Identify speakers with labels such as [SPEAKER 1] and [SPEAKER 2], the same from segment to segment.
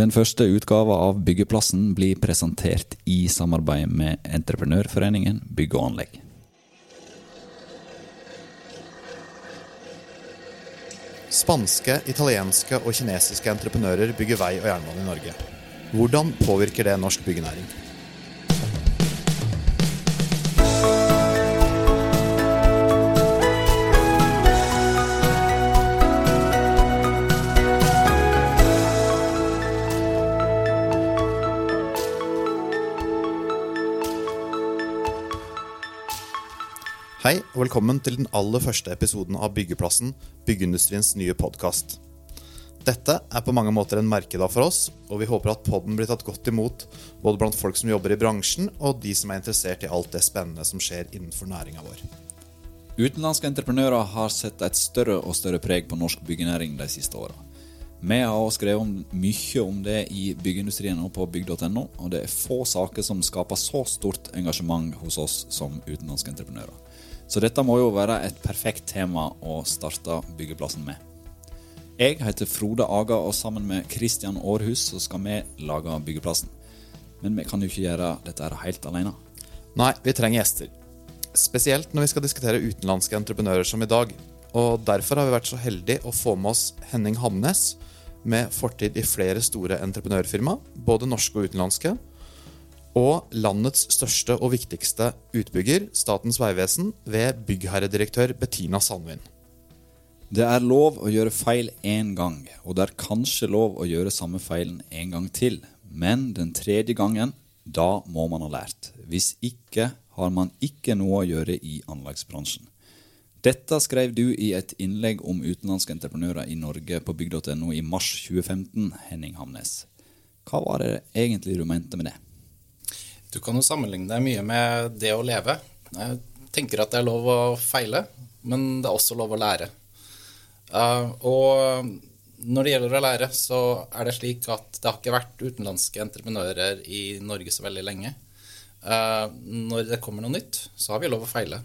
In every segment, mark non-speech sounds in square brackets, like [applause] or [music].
[SPEAKER 1] Den første utgava av Byggeplassen blir presentert i samarbeid med Entreprenørforeningen bygg og anlegg.
[SPEAKER 2] Spanske, italienske og kinesiske entreprenører bygger vei og jernbane i Norge. Hvordan påvirker det norsk byggenæring? Hei, og velkommen til den aller første episoden av Byggeplassen, byggeindustriens nye podkast. Dette er på mange måter en merkedag for oss, og vi håper at podden blir tatt godt imot både blant folk som jobber i bransjen, og de som er interessert i alt det spennende som skjer innenfor næringa vår.
[SPEAKER 1] Utenlandske entreprenører har sett et større og større preg på norsk byggenæring de siste åra. Vi har også skrevet om mye om det i byggeindustrien og på bygg.no, og det er få saker som skaper så stort engasjement hos oss som utenlandske entreprenører. Så dette må jo være et perfekt tema å starte byggeplassen med. Jeg heter Frode Aga, og sammen med Christian Aarhus så skal vi lage byggeplassen. Men vi kan jo ikke gjøre dette helt alene.
[SPEAKER 2] Nei, vi trenger gjester. Spesielt når vi skal diskutere utenlandske entreprenører som i dag. Og derfor har vi vært så heldige å få med oss Henning Hamnes, med fortid i flere store entreprenørfirma, både norske og utenlandske og landets største og viktigste utbygger, Statens vegvesen, ved byggherredirektør Bettina Sandvin.
[SPEAKER 1] Det er lov å gjøre feil én gang, og det er kanskje lov å gjøre samme feilen en gang til. Men den tredje gangen, da må man ha lært. Hvis ikke har man ikke noe å gjøre i anleggsbransjen. Dette skrev du i et innlegg om utenlandske entreprenører i Norge på bygg.no i mars 2015, Henning Hamnes. Hva var det egentlig du mente med det?
[SPEAKER 3] Du kan jo sammenligne deg mye med det å leve. Jeg tenker at det er lov å feile, men det er også lov å lære. Uh, og når det gjelder å lære, så er det slik at det har ikke vært utenlandske entreprenører i Norge så veldig lenge. Uh, når det kommer noe nytt, så har vi lov å feile.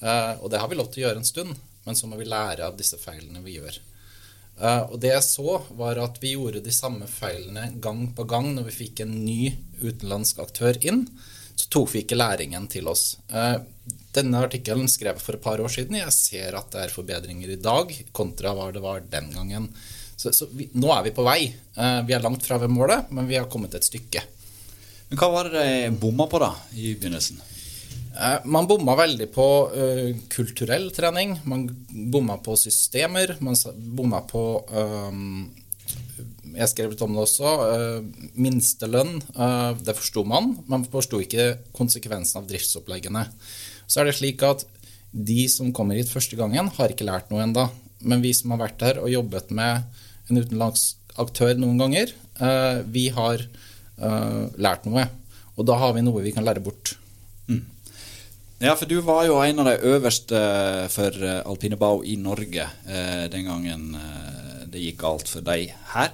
[SPEAKER 3] Uh, og det har vi lov til å gjøre en stund, men så må vi lære av disse feilene vi gjør. Uh, og det jeg så, var at vi gjorde de samme feilene gang på gang når vi fikk en ny utenlandsk aktør inn. Så tok vi ikke læringen til oss. Uh, denne artikkelen skrev jeg for et par år siden. Jeg ser at det er forbedringer i dag kontra hva det var den gangen. Så, så vi, nå er vi på vei. Uh, vi er langt fra ved målet, men vi har kommet et stykke.
[SPEAKER 1] Men Hva var det de bomma på da, i begynnelsen?
[SPEAKER 3] Eh, man bomma veldig på uh, kulturell trening. Man bomma på systemer. Man bomma på um, Jeg skrev litt om det også. Uh, minstelønn. Uh, det forsto man. Man forsto ikke konsekvensen av driftsoppleggene. Så er det slik at de som kommer hit første gangen, har ikke lært noe enda. Men vi som har vært her og jobbet med en utenlandsk aktør noen ganger, vi har lært noe. Og da har vi noe vi kan lære bort. Mm.
[SPEAKER 1] Ja, for du var jo en av de øverste for Alpinebau Alpine Bau i Norge eh, den gangen eh, det gikk galt for deg her.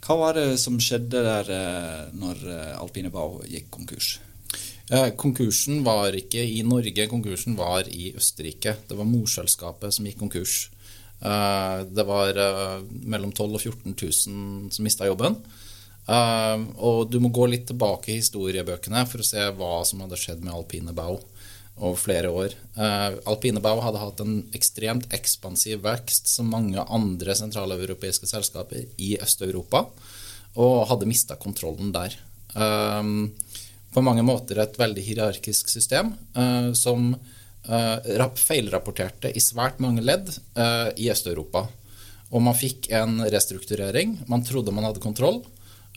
[SPEAKER 1] Hva var det som skjedde der eh, når Alpinebau Alpine Bau gikk konkurs?
[SPEAKER 3] Eh, konkursen var ikke i Norge, konkursen var i Østerrike. Det var morselskapet som gikk konkurs. det var mellom 12 000 og 14 000 som mista jobben. og du må gå litt tilbake i historiebøkene for å se hva som hadde skjedd med Alpine Bau over flere år. Uh, Alpinebau hadde hatt en ekstremt ekspansiv vekst som mange andre sentraleuropeiske selskaper i Øst-Europa, og hadde mista kontrollen der. Um, på mange måter et veldig hierarkisk system uh, som uh, feilrapporterte i svært mange ledd i Øst-Europa. Og man fikk en restrukturering. Man trodde man hadde kontroll,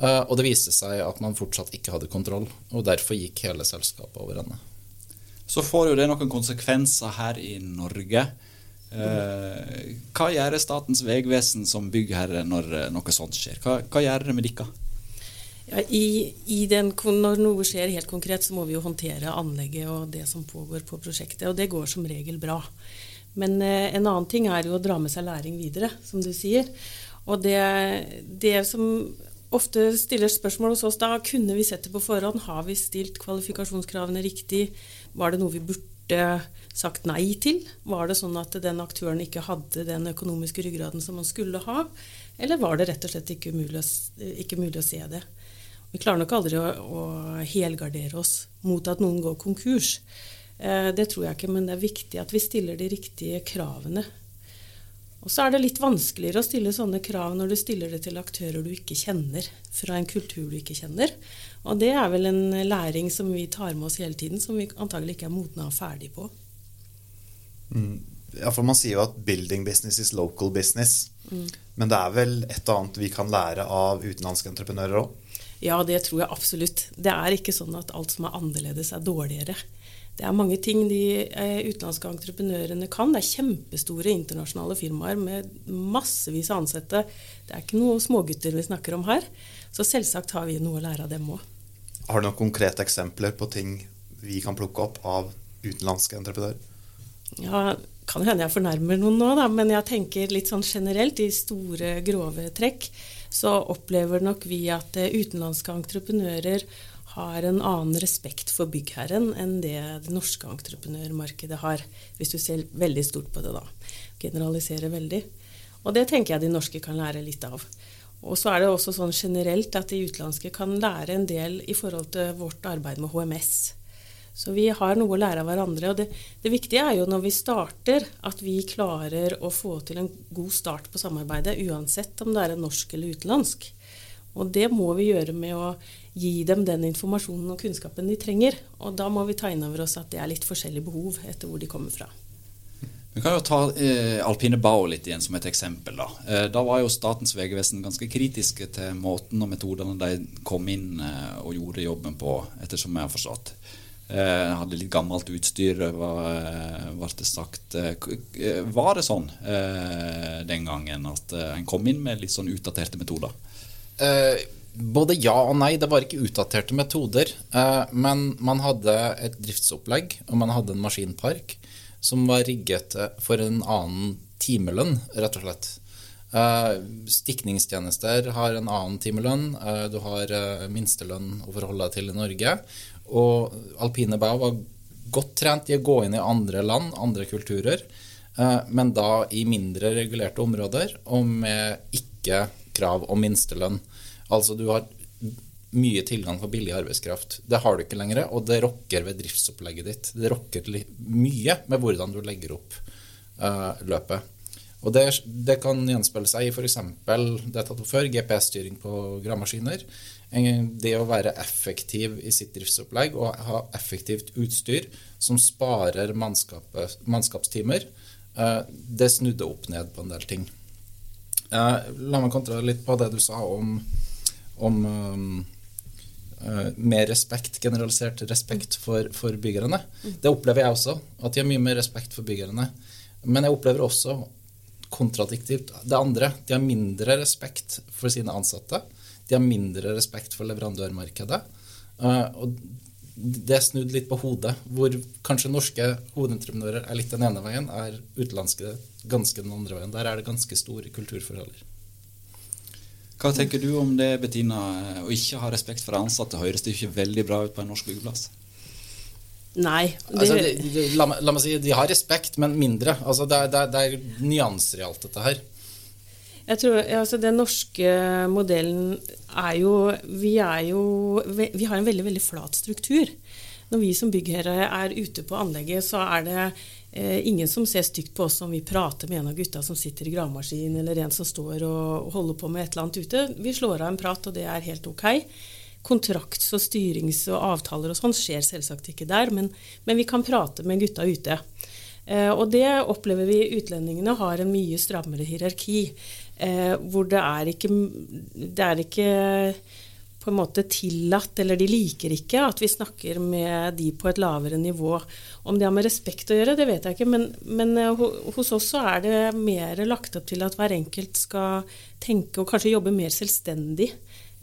[SPEAKER 3] og det viste seg at man fortsatt ikke hadde kontroll. Og derfor gikk hele selskapet over ende.
[SPEAKER 1] Så får jo det noen konsekvenser her i Norge. Eh, hva gjør Statens vegvesen som byggherre når eh, noe sånt skjer? Hva, hva gjør det med dere?
[SPEAKER 4] Ja, i, i den, når noe skjer helt konkret, så må vi jo håndtere anlegget og det som pågår på prosjektet. Og det går som regel bra. Men eh, en annen ting er jo å dra med seg læring videre, som du sier. Og det, det som ofte stiller spørsmål hos oss, da kunne vi sett det på forhånd. Har vi stilt kvalifikasjonskravene riktig? Var det noe vi burde sagt nei til? Var det sånn at den aktøren ikke hadde den økonomiske ryggraden som man skulle ha? eller var det rett og slett ikke mulig ikke mulig å se det? Vi klarer nok aldri å, å, helgardere oss mot at noen går konkurs. Eh, det tror jeg ikke, men det er viktig at vi stiller de riktige kravene. Og så er det litt vanskeligere å stille sånne krav når du stiller det til aktører du ikke kjenner, fra en kultur du ikke kjenner. Og det er vel en læring som vi tar med oss hele tiden, som vi antagelig ikke er modne og ferdig på.
[SPEAKER 2] Mm. Ja, for Man sier jo at 'building business is local business'. Mm. Men det er vel et og annet vi kan lære av utenlandske entreprenører òg?
[SPEAKER 4] Ja, det tror jeg absolutt. Det er ikke sånn at alt som er annerledes, er dårligere. Det er mange ting de eh, utenlandske entreprenørene kan. Det er kjempestore internasjonale firmaer med massevis av ansatte. Det er ikke noe smågutter vi snakker om her. Så selvsagt har vi noe å lære av dem òg.
[SPEAKER 2] Har du noen konkrete eksempler på ting vi kan plukke opp av utenlandske entreprenører?
[SPEAKER 4] Ja, kan hende jeg fornærmer noen nå, da, men jeg tenker litt sånn generelt, i store, grove trekk, så opplever nok vi at eh, utenlandske entreprenører har en annen respekt for byggherren enn det det norske entreprenørmarkedet har, hvis du ser veldig stort på det, da. Generaliserer veldig. Og det tenker jeg de norske kan lære litt av. Og så er det også sånn generelt at de utenlandske kan lære en del i forhold til vårt arbeid med HMS. Så vi har noe å lære av hverandre. Og det, det, viktige er jo når vi starter, at vi klarer å få til en god start på samarbeidet, uansett om det er norsk eller utenlandsk. Og det må vi gjøre med å gi dem den informasjonen og kunnskapen de trenger. Og da må vi ta inn over oss at det er litt forskjellige behov etter hvor de kommer fra.
[SPEAKER 1] Vi kan jo ta eh, Alpine Bao litt igjen som et eksempel. Da eh, Da var jo Statens vegvesen ganske kritiske til måten og metodene de kom inn eh, og gjorde jobben på, ettersom jeg har forstått. Eh, hadde litt gammelt utstyr, var, eh, ble det sagt. Eh, eh, var det sånn den gangen at en kom inn med litt sånn utdaterte metoder?
[SPEAKER 3] både ja og nei. Det var ikke utdaterte metoder. men man hadde et driftsopplegg, og man hadde en maskinpark som var rigget eh, for en annen timelønn, rett og slett. Uh, stikningstjenester har en annen timelønn. Uh, du har minstelønn å forholde deg til i Norge. Og alpine bau var godt trent i å gå inn i andre land, andre kulturer, men da i mindre regulerte områder og med ikke krav om minstelønn. Altså du har mye tilgang på billig arbeidskraft. Det har du ikke lenger, og det rokker ved driftsopplegget ditt. Det rokker mye med hvordan du legger opp uh, løpet. Og det, det kan gjenspeile seg i f.eks. det jeg tatt før, GPS-styring på gravemaskiner. Det å være effektiv i sitt driftsopplegg og ha effektivt utstyr som sparer mannskapstimer, uh, det snudde opp ned på en del ting. Uh, la meg kontra litt på det du sa om, om mer respekt, generalisert respekt for, for byggerne. Det opplever jeg også, at de har mye mer respekt for byggerne. Men jeg opplever også kontradiktivt det andre. De har mindre respekt for sine ansatte. De har mindre respekt for leverandørmarkedet. Uh, og det er snudd litt på hodet, hvor kanskje norske hovedentreprenører er litt den ene veien, er utenlandske ganske den andre veien. Der er det ganske store kulturforholder.
[SPEAKER 1] Hva tenker du om det, Bettina? Å ikke ha respekt for ansatte høres det ikke veldig bra ut på en norsk byggeplass?
[SPEAKER 4] Nei.
[SPEAKER 3] Det... Altså, de, de, la, la, meg si de har respekt, men mindre. Altså, det, er, det, er nyanser i alt dette her.
[SPEAKER 4] Jeg tror, altså Den norske modellen er jo Vi, er jo, vi har en veldig, veldig flat struktur. Når vi som byggherre er ute på anlegget, så er det Eh, ingen som ser stygt på oss om vi prater med en av gutta som sitter i gravemaskin, eller en som står og holder på med et eller annet ute. Vi slår av en prat, og det er helt ok. Kontrakts- og styrings- og avtaler og sånn skjer selvsagt ikke der, men, men, vi kan prate med gutta ute. Eh, og det opplever vi utlendingene har en mye strammere hierarki, eh, hvor det er ikke, det er ikke på en måte tillatt, eller de liker ikke at vi snakker med de på et lavere nivå. Om det har med respekt å gjøre, det vet jeg ikke, men, men eh, hos oss så er det mer lagt opp til at hver enkelt skal tenke og kanskje jobbe mer selvstendig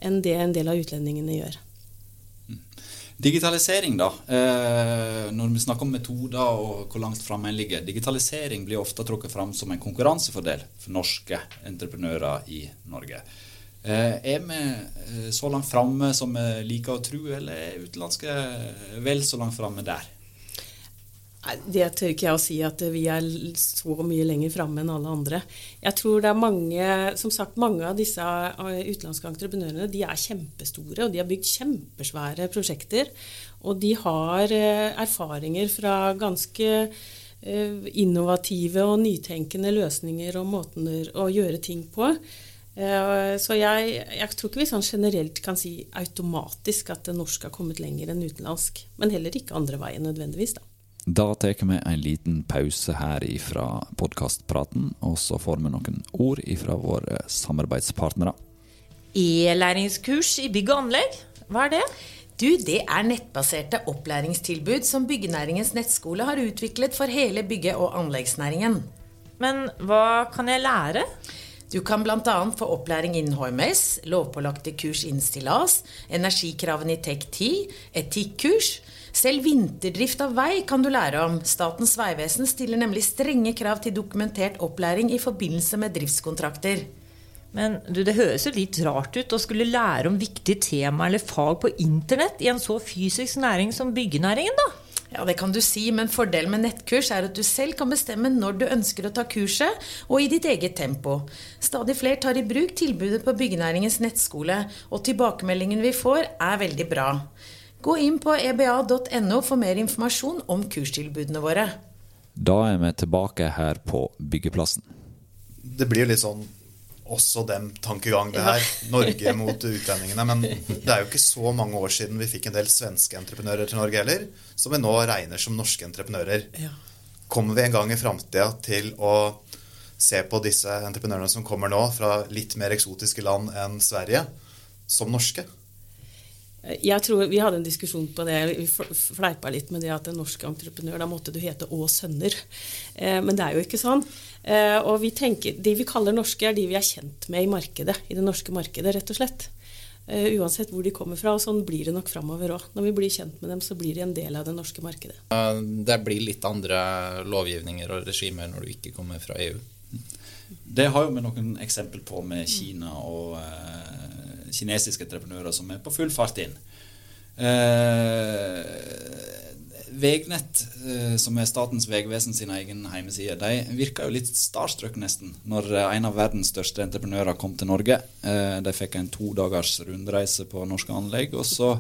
[SPEAKER 4] enn det en del av utlendingene gjør.
[SPEAKER 1] Digitalisering, da. Eh, når vi snakker om metoder og hvor langt framme en ligger. Digitalisering blir ofte trukket fram som en konkurransefordel for norske entreprenører i Norge. Eh, er vi eh, så langt framme som vi liker å tro, eller er utenlandske vel så langt framme der?
[SPEAKER 4] Det tør ikke jeg å si at vi er så mye lenger framme enn alle andre. Jeg tror det er mange som sagt, mange av disse eh, utenlandske entreprenørene de er kjempestore, og de har bygd kjempesvære prosjekter. Og de har eh, erfaringer fra ganske eh, innovative og nytenkende løsninger og måter å gjøre ting på. Så jeg, jeg, tror ikke vi sånn generelt kan si automatisk at det norske har kommet lenger enn utenlandsk. Men heller ikke andre veien nødvendigvis, da.
[SPEAKER 1] Da tar vi en liten pause her ifra podkastpraten, og så får vi noen ord ifra våre samarbeidspartnere.
[SPEAKER 5] E-læringskurs i bygg og anlegg, hva er det?
[SPEAKER 6] Du, Det er nettbaserte opplæringstilbud som Byggenæringens nettskole har utviklet for hele bygge- og anleggsnæringen.
[SPEAKER 5] Men hva kan jeg lære?
[SPEAKER 6] Du kan bl.a. få opplæring innen HMS, lovpålagte kurs innen stillas, energikravene i TEK10, etikkurs, selv vinterdrift av vei kan du lære om. Statens vegvesen stiller nemlig strenge krav til dokumentert opplæring i forbindelse med driftskontrakter.
[SPEAKER 5] Men du, det høres jo litt rart ut å skulle lære om viktige tema eller fag på internett i en så fysisk næring som byggenæringen, da?
[SPEAKER 6] Ja, det kan du si, men fordelen med nettkurs er at du selv kan bestemme når du ønsker å ta kurset, og i ditt eget tempo. Stadig flere tar i bruk tilbudet på byggenæringens nettskole, og tilbakemeldingen vi får, er veldig bra. Gå inn på eba.no for mer informasjon om kurstilbudene våre.
[SPEAKER 1] Da er vi tilbake her på byggeplassen.
[SPEAKER 2] Det blir litt sånn også den tankegang, det her. Norge mot utlendingene. Men det er jo ikke så mange år siden vi fikk en del svenske entreprenører til Norge heller, som vi nå regner som norske entreprenører. Kommer vi en gang i framtida til å se på disse entreprenørene som kommer nå fra litt mer eksotiske land enn Sverige, som norske?
[SPEAKER 4] Jeg tror Vi hadde en diskusjon på det. Vi fleipa litt med det at en norsk entreprenør, da måtte du hete Å sønner. Eh, men det er jo ikke sånn. Eh, og vi tenker, De vi kaller norske, er de vi er kjent med i markedet, i det norske markedet, rett og slett. Eh, uansett hvor de kommer fra. og Sånn blir det nok framover òg. Når vi blir kjent med dem, så blir de en del av det norske markedet.
[SPEAKER 3] Det blir litt andre lovgivninger og regimer når du ikke kommer fra EU.
[SPEAKER 1] Det har jo vi noen eksempel på med Kina og kinesiske entreprenører som er på full fart inn. Eh, Vegnett, eh, som er Statens vegvesen sin egen hjemmeside, de virka jo litt starstruck nesten når en av verdens største entreprenører kom til Norge. Eh, de fikk en to dagers rundreise på norske anlegg. og så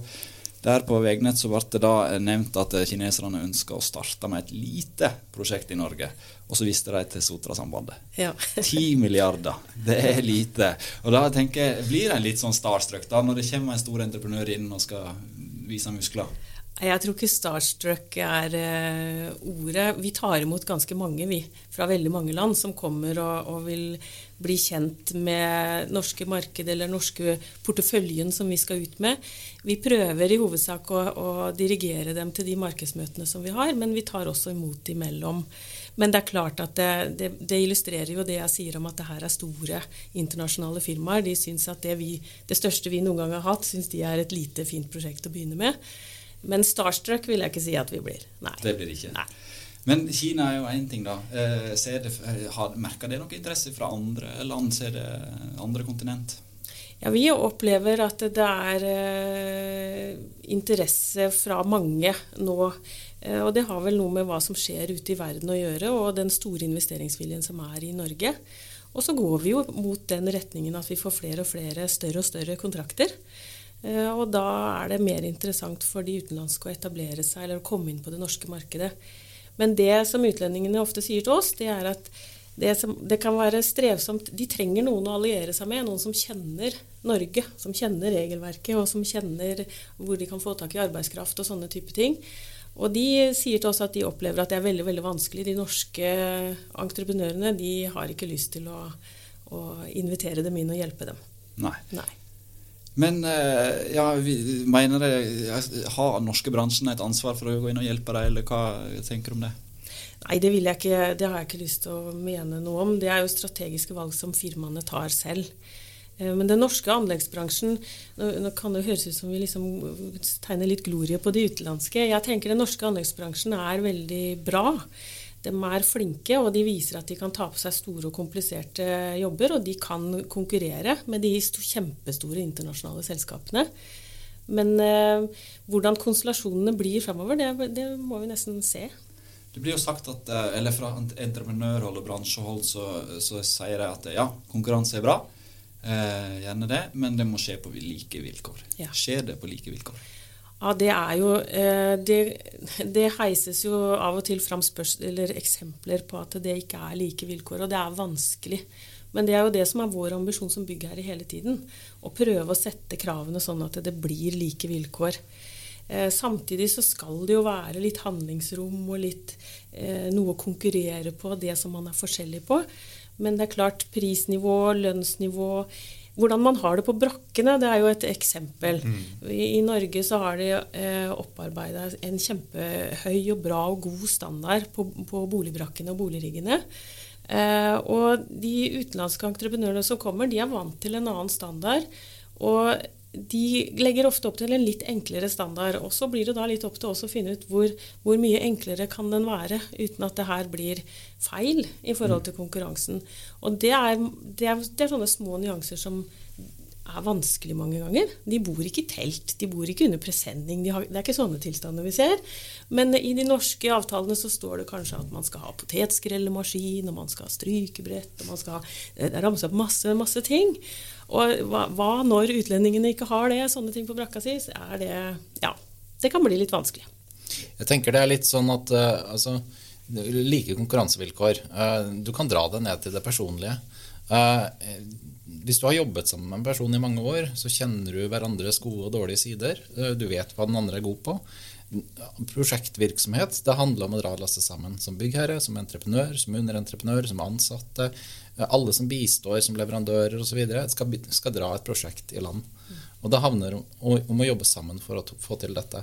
[SPEAKER 1] der på Vegnett så ble det da nevnt at kineserne ønska å starte med et lite prosjekt i Norge. Og så viste de til Sotrasambandet.
[SPEAKER 4] Ja. [laughs]
[SPEAKER 1] Ti milliarder, det er lite. Og da tenker jeg, blir en litt sånn starstruck da, når det kommer en stor entreprenør inn og skal vise muskler?
[SPEAKER 4] Jeg tror ikke starstruck er uh, ordet. Vi tar imot ganske mange, vi, fra veldig mange land, som kommer og, og vil bli kjent med norske marked eller norske porteføljen som vi skal ut med. Vi prøver i hovedsak å, å dirigere dem til de markedsmøtene som vi har, men vi tar også imot imellom. Men det er klart at det, det, det, illustrerer jo det jeg sier om at det her er store internasjonale firmaer. De syns at det, vi, det største vi noen gang har hatt, syns de er et lite, fint prosjekt å begynne med. Men starstruck vil jeg ikke si at vi blir. Nei.
[SPEAKER 1] Det blir ikke.
[SPEAKER 4] Nei.
[SPEAKER 1] Men Kina er jo én ting, da. Eh, det, merker det noe interesse fra andre land? Ser det andre kontinent?
[SPEAKER 4] Ja, Vi opplever at det er eh, interesse fra mange nå. Eh, og det har vel noe med hva som skjer ute i verden å gjøre, og den store investeringsviljen som er i Norge. Og så går vi jo mot den retningen at vi får flere og flere større og større kontrakter. Eh, og da er det mer interessant for de utenlandske å etablere seg eller å komme inn på det norske markedet. Men det som utlendingene ofte sier til oss, det er at det, som, det, kan være strevsomt. De trenger noen å alliere seg med, noen som kjenner Norge, som kjenner regelverket, og som kjenner hvor de kan få tak i arbeidskraft og sånne type ting. Og de sier til oss at de opplever at det er veldig veldig vanskelig. De norske entreprenørene de har ikke lyst til å, å invitere dem inn og hjelpe dem.
[SPEAKER 1] Nei.
[SPEAKER 4] Nei.
[SPEAKER 1] Men eh, ja, vi, mener det, har norske bransjen et ansvar for å gå inn og hjelpe deg, eller hva tenker du om det?
[SPEAKER 4] Nei, det, vil jeg ikke, det har jeg ikke lyst til å mene noe om. Det er jo strategiske valg som firmaene tar selv. Eh, men den norske anleggsbransjen nå kan det høres ut som vi liksom tegner litt glorie på de utenlandske. Jeg tenker den norske anleggsbransjen er veldig bra. De er flinke, og de viser at de kan ta på seg store og kompliserte jobber. Og de kan konkurrere med de kjempestore internasjonale selskapene. Men eh, hvordan konstellasjonene blir framover, det, det, må vi nesten se.
[SPEAKER 1] Det blir jo sagt at, eh, eller Fra entreprenørhold og bransjehold så, så sier de at ja, konkurranse er bra, eh, gjerne det, men det må skje på like vilkår.
[SPEAKER 4] Ja.
[SPEAKER 1] Skjer det på like vilkår?
[SPEAKER 4] Ja, det er jo eh, det, det, heises jo av og til fram eller eksempler på at det ikke er like vilkår, og det er vanskelig. Men det er jo det som er vår ambisjon som byggherre hele tiden. Å prøve å sette kravene sånn at det blir like vilkår. Eh, samtidig så skal det jo være litt handlingsrom og litt eh, noe å konkurrere på, det som man er forskjellig på. Men det er klart prisnivå, lønnsnivå hvordan man har det på brakkene, det er jo et eksempel. Mm. I, I, Norge så har de eh, opparbeida en kjempehøy og bra og god standard på, på boligbrakkene og boligriggene. Eh, og de utenlandske entreprenørene som kommer, de er vant til en annen standard. Og de legger ofte opp til en litt enklere standard. Og så blir det da litt opp til oss å finne ut hvor, hvor, mye enklere kan den være, uten at det her blir feil i forhold til konkurransen. Og det er, det er, det er sånne små nyanser som er vanskelig mange ganger. De bor ikke i telt, de bor ikke under presenning. De har, det er ikke sånne tilstander vi ser. Men i de norske avtalene så står det kanskje at man skal ha potetskrellemaskin, og man skal ha strykebrett, og man skal ha Det er ramset opp masse, masse ting. Og hva, hva, når utlendingene ikke har det, sånne ting på brakka si, er det Ja, det kan bli litt vanskelig.
[SPEAKER 3] Jeg tenker det er litt sånn at uh, altså, like konkurransevilkår. Uh, du kan dra det ned til det personlige. Uh, hvis du har jobbet sammen med en person i mange år, så kjenner du hverandres gode og dårlige sider. Du vet hva den andre er god på. Prosjektvirksomhet det handler om å dra lasset sammen. Som byggherre, som entreprenør, som underentreprenør, som ansatte. Alle som bistår som leverandører osv. Skal, skal dra et prosjekt i land. Og det havner om, om, å jobbe sammen for å få til dette.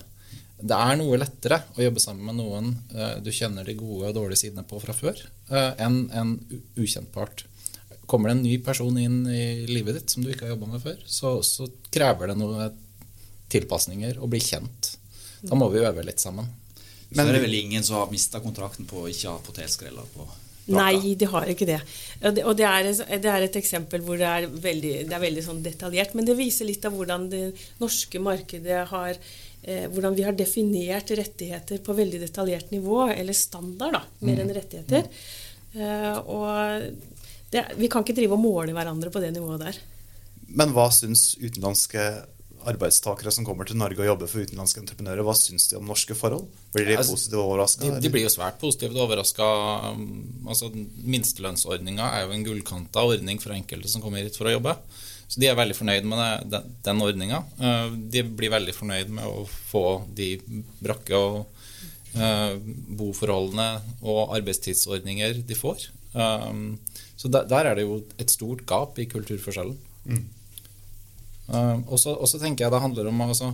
[SPEAKER 3] Det er noe lettere å jobbe sammen med noen uh, du kjenner de gode og dårlige sidene på fra før, uh, enn en ukjent part. Kommer det en ny person inn i livet ditt som du ikke har jobba med før, så, så, krever det noen tilpasninger å bli kjent. Da må vi øve litt sammen.
[SPEAKER 1] Men så er det vel ingen som har mista kontrakten på å ikke ha potetskreller på
[SPEAKER 4] Nei, de har ikke det. Og det er, det er et eksempel hvor det er veldig, det er veldig sånn detaljert. Men det viser litt av hvordan det norske markedet har eh, Hvordan vi har definert rettigheter på veldig detaljert nivå, eller standard, da, mer enn mm. rettigheter. Eh, og det, vi kan ikke drive og måle hverandre på det nivået der.
[SPEAKER 2] Men hva syns utenlandske arbeidstakere som kommer til Norge og jobber for utenlandske entreprenører, hva syns de om norske forhold? Blir de altså, positivt overraska?
[SPEAKER 3] De, de, blir jo svært positivt overraska. Altså, Minstelønnsordninga er jo en gullkanta ordning for enkelte som kommer hit for å jobbe. Så de er veldig fornøyd med det, den, den ordninga. Eh, de blir veldig fornøyd med å få de brakke og uh, boforholdene og arbeidstidsordninger de får. Um, så der, der, er det jo et stort gap i kulturforskjellen. Mm. Uh, og så tenker jeg det handler om altså,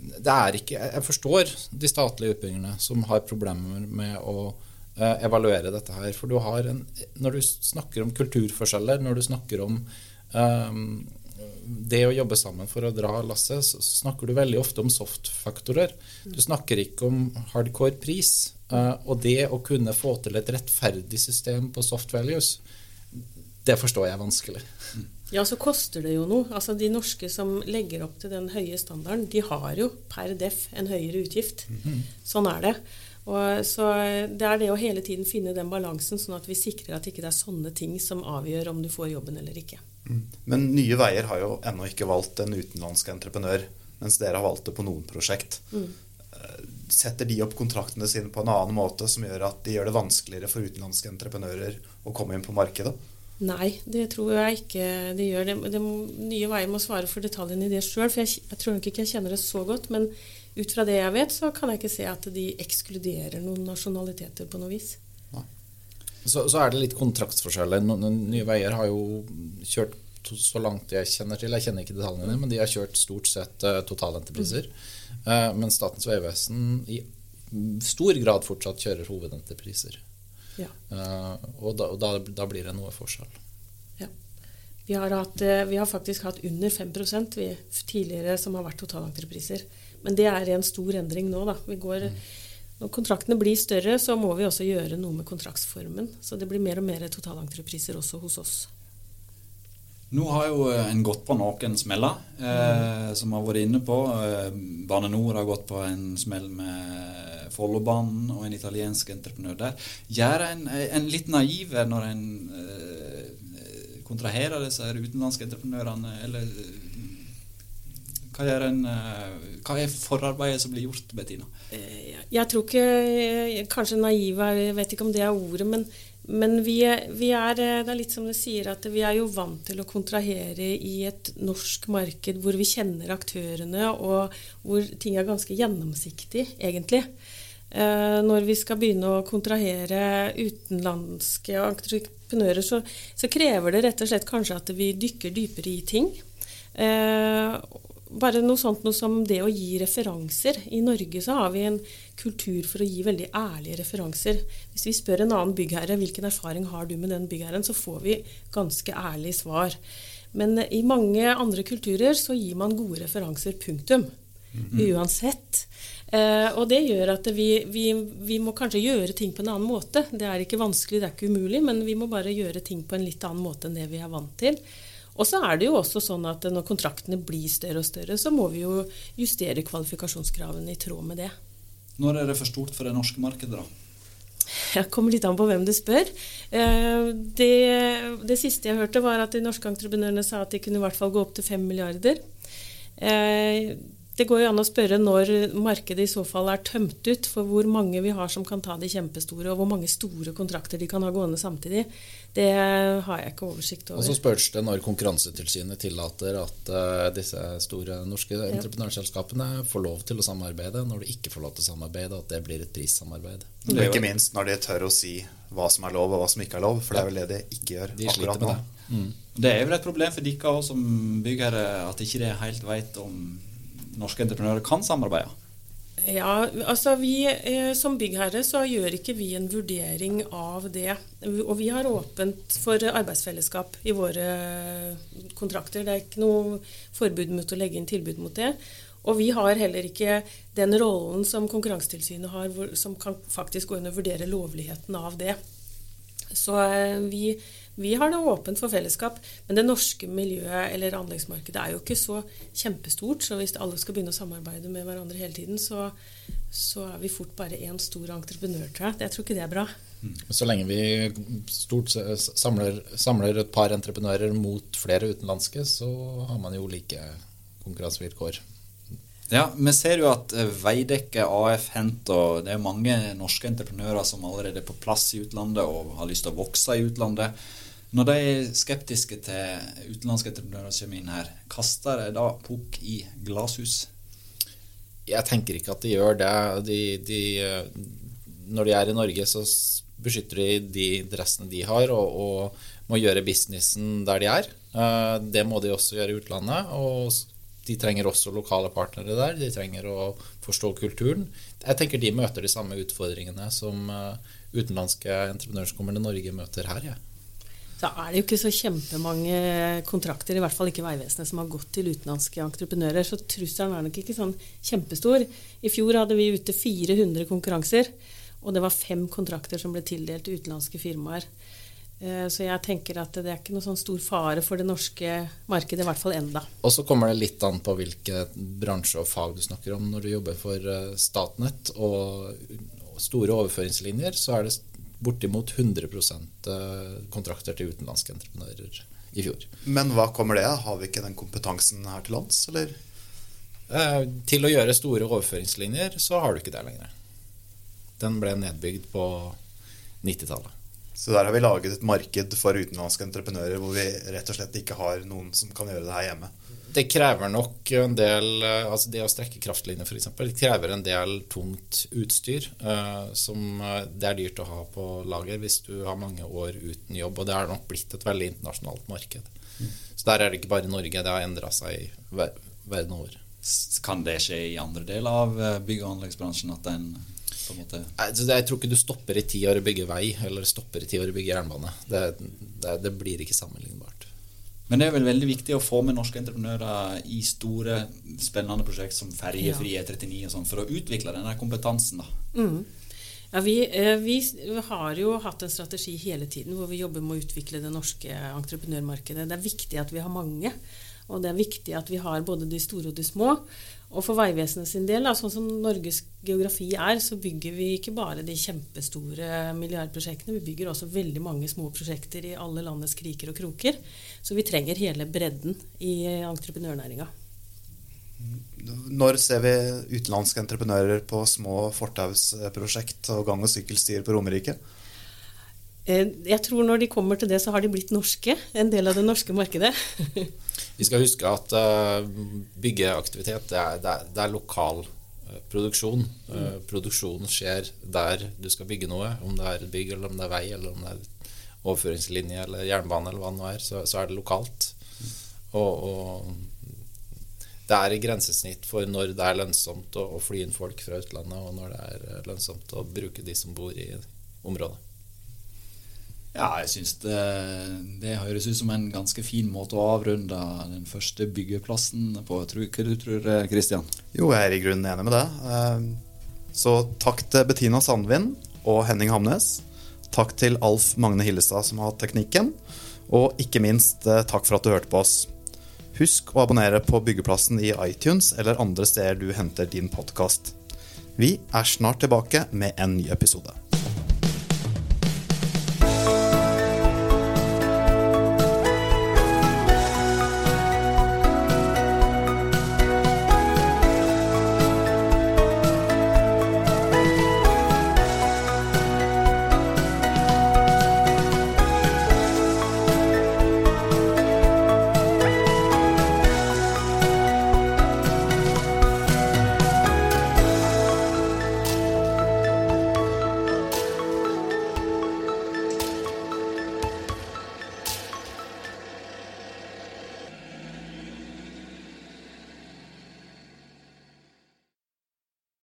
[SPEAKER 3] det er ikke, Jeg forstår de statlige utbyggerne som har problemer med å uh, evaluere dette her. For du har en, når du snakker om kulturforskjeller, når du snakker om um, det å jobbe sammen for å dra lasset, så snakker du veldig ofte om soft-faktorer. Du snakker ikke om hardcore pris. Uh, og det å kunne få til et rettferdig system på soft values, det forstår jeg vanskelig.
[SPEAKER 4] Ja, så koster det jo noe. Altså De norske som legger opp til den høye standarden, de har jo per def en høyere utgift. Mm -hmm. Sånn er det. Og så Det er det å hele tiden finne den balansen, sånn at vi sikrer at ikke det er sånne ting som avgjør om du får jobben eller ikke.
[SPEAKER 2] Mm. Men Nye Veier har jo ennå ikke valgt en utenlandsk entreprenør, mens dere har valgt det på noen prosjekt. Mm. Eh, setter de opp kontraktene sine på en annen måte som gjør at de gjør det vanskeligere for utenlandske entreprenører å komme inn på markedet?
[SPEAKER 4] Nei, det tror jeg ikke de gjør. Det, det nye Veier må svare for detaljene i det sjøl. For jeg, jeg, tror nok ikke jeg kjenner det så godt. Men ut fra det jeg vet, så kan jeg ikke se at de ekskluderer noen nasjonaliteter på noe vis.
[SPEAKER 3] Så, så, er det litt kontraktsforskjeller. Nye Veier har jo kjørt så langt jeg kjenner til, jeg kjenner ikke detaljene, men de har kjørt stort sett uh, totalentrepriser. Mm. Uh, men Statens vegvesen i stor grad fortsatt kjører hovedentrepriser. Ja. Uh, og, da, og da, da, blir det noe forskjell.
[SPEAKER 4] Ja. Vi har, hatt, eh, vi har faktisk hatt under 5% vi, tidligere som har vært totalentrepriser. Men det er en stor endring nå. Da. Går, mm. Når kontraktene blir større, så må vi også gjøre noe med kontraktsformen. Så det blir mer og mer totalentrepriser også hos oss.
[SPEAKER 1] Nå har jo eh, en gått på noen smeller, eh, som har vært inne på. Bane NOR har gått på en smell med Follobanen og en italiensk entreprenør der. Gjør en, en litt naiv når en eh, kontraherer disse utenlandske entreprenørene, eller eh, hva, er, en, eh, hva er forarbeidet som blir gjort, Bettina?
[SPEAKER 4] Eh, jeg tror ikke Kanskje naiv er Jeg vet ikke om det er ordet, men men vi, vi, er, det er litt som du sier, at vi er jo vant til å kontrahere i et norsk marked hvor vi kjenner aktørene, og hvor ting er ganske gjennomsiktig, egentlig. Eh, når vi skal begynne å kontrahere utenlandske entreprenører, så, så, krever det rett og slett kanskje at vi dykker dypere i ting. Eh, bare noe sånt noe som det å gi referanser. I Norge så har vi en kultur for å gi veldig ærlige referanser. Hvis vi spør en annen byggherre hvilken erfaring har du med den byggherren, så får vi ganske ærlige svar. Men i mange andre kulturer så gir man gode referanser, punktum. Mm. Uansett. Eh, og det gjør at vi, vi, vi, må kanskje gjøre ting på en annen måte. Det er ikke vanskelig, det er ikke umulig, men vi må bare gjøre ting på en litt annen måte enn det vi er vant til. Og så er det jo også sånn at når kontraktene blir større og større, så må vi jo justere kvalifikasjonskravene i tråd med det.
[SPEAKER 1] Når er det for stort for det norske markedet, da?
[SPEAKER 4] Det kommer litt an på hvem du spør. Eh, det, det, siste jeg hørte, var at de norske entreprenørene sa at de kunne i hvert fall gå opp til 5 milliarder. Eh, det går jo an å spørre når markedet i så fall er tømt ut for hvor mange vi har som kan ta de kjempestore, og hvor mange store kontrakter de kan ha gående samtidig. Det har jeg ikke oversikt over.
[SPEAKER 3] Og så spørs det når Konkurransetilsynet tillater at uh, disse store norske ja. entreprenørselskapene får lov til å samarbeide. Når de ikke får lov til å samarbeide, at det blir et prissamarbeid.
[SPEAKER 2] Og ikke minst når de tør å si hva som er lov og hva som ikke er lov, for det er vel det de ikke gjør
[SPEAKER 1] de akkurat nå. Det. Mm. det er vel et problem for dere òg som byggere at ikke det helt vet om norske entreprenører kan samarbeide?
[SPEAKER 4] Ja, altså vi eh, Som byggherre så gjør ikke vi en vurdering av det. Og vi har åpent for arbeidsfellesskap i våre kontrakter. Det er ikke noe forbud mot å legge inn tilbud mot det. Og vi har heller ikke den rollen som Konkurransetilsynet har, som kan faktisk gå inn og vurdere lovligheten av det. Så eh, vi vi har det åpent for fellesskap, men det norske miljøet eller anleggsmarkedet er jo ikke så kjempestort. Så hvis alle skal begynne å samarbeide med hverandre hele tiden, så, så er vi fort bare én stor entreprenør, tror jeg. Jeg tror ikke det er bra.
[SPEAKER 3] Mm. Så lenge vi stort samler, samler et par entreprenører mot flere utenlandske, så har man jo like konkurransevilkår.
[SPEAKER 1] Ja, Vi ser jo at eh, Veidekke, AF Hent og det er mange norske entreprenører som allerede er på plass i utlandet og har lyst til å vokse i utlandet. Når de er skeptiske til utenlandske entreprenører som kommer inn her, kaster de da pukk i glasshus?
[SPEAKER 3] Jeg tenker ikke at de gjør det. De, de, når de er i Norge, så beskytter de de interessene de har, og, og, må gjøre businessen der de er. Eh, det må de også gjøre i utlandet. Og de trenger også lokale partnere der. De trenger å forstå kulturen. Jeg tenker de møter de samme utfordringene som eh, utenlandske entreprenører som Norge, møter her. Ja
[SPEAKER 4] så er det jo ikke så kjempemange kontrakter, i hvert fall ikke Vegvesenet, som har gått til utenlandske entreprenører. Så trusselen er nok ikke sånn kjempestor. I fjor hadde vi ute 400 konkurranser, og det var fem kontrakter som ble tildelt utenlandske firmaer. Eh, så jeg tenker at det er ikke noe sånn stor fare for det norske markedet, i hvert fall enda.
[SPEAKER 3] Og så kommer det litt an på hvilke bransje og fag du snakker om. Når du jobber for eh, Statnett og store overføringslinjer, så er det bortimot 100 eh, kontrakter til utenlandske entreprenører i fjor.
[SPEAKER 2] Men hva kommer det av? Har vi ikke den kompetansen her til lands, eller?
[SPEAKER 3] Eh, til å gjøre store overføringslinjer, så har du ikke det lenger. Den ble nedbygd på 90-tallet.
[SPEAKER 2] Så der har vi laget et marked for utenlandske entreprenører hvor vi rett og slett ikke har noen som kan gjøre det her hjemme?
[SPEAKER 3] det krever nok en del eh, altså Det å strekke kraftlinjer f.eks. Det krever en del tungt utstyr uh, som eh, det er dyrt å ha på lager hvis du har mange år uten jobb. Og det har nok blitt et veldig internasjonalt marked. Mm. Så der er det ikke bare Norge. Det har endra seg ver verden over.
[SPEAKER 1] Kan det skje i andre deler av bygg- og anleggsbransjen at den på en måte
[SPEAKER 3] Jeg tror ikke du stopper i ti år å bygge vei eller stopper i ti år å bygge jernbane. Det, det, det blir ikke sammenlignbart.
[SPEAKER 1] Men det er vel veldig viktig å få med norske entreprenører i store, spennende prosjekt som ferjefri E39 og sånn, for å utvikle denne kompetansen. da. Mm.
[SPEAKER 4] Ja, vi, eh, vi, har jo hatt en strategi hele tiden hvor vi jobber med å utvikle det norske entreprenørmarkedet. Det er viktig at vi har mange. Og det er viktig at vi har både de store og de små. Og for Vegvesenet sin del, da, sånn som Norges geografi er, så bygger vi ikke bare de kjempestore milliardprosjektene, vi bygger også veldig mange små prosjekter i alle landets kriker og kroker. Så vi trenger hele bredden i entreprenørnæringa.
[SPEAKER 2] Når ser vi utenlandske entreprenører på små fortausprosjekt og gang- og sykkelstier på Romerike?
[SPEAKER 4] Eh, jeg tror når de kommer til det, så har de blitt norske. En del av det norske markedet. [laughs]
[SPEAKER 3] Vi skal huske at uh, byggeaktivitet det er, det er, det er lokal uh, produksjon. Uh, produksjonen skjer der du skal bygge noe. Om det er et bygg, eller om det er vei, eller om det er overføringslinje eller jernbane, eller hva det nå er, så, så er det lokalt. Og, og det er et grensesnitt for når det er lønnsomt å, å fly inn folk fra utlandet, og når det er eh, lønnsomt å bruke de som bor i området.
[SPEAKER 1] Ja, jeg syns det, det, høres ut som en ganske fin måte å avrunde den første byggeplassen på. Hva du tror du, Kristian?
[SPEAKER 2] Jo, jeg er i grunnen enig med det. Eh, så takk til Bettina Sandvin og Henning Hamnes. Takk til Alf Magne Hillestad som har hatt teknikken. Og ikke minst eh, takk for at du hørte på oss. Husk å abonnere på Byggeplassen i iTunes eller andre steder du henter din podkast. Vi er snart tilbake med en ny episode.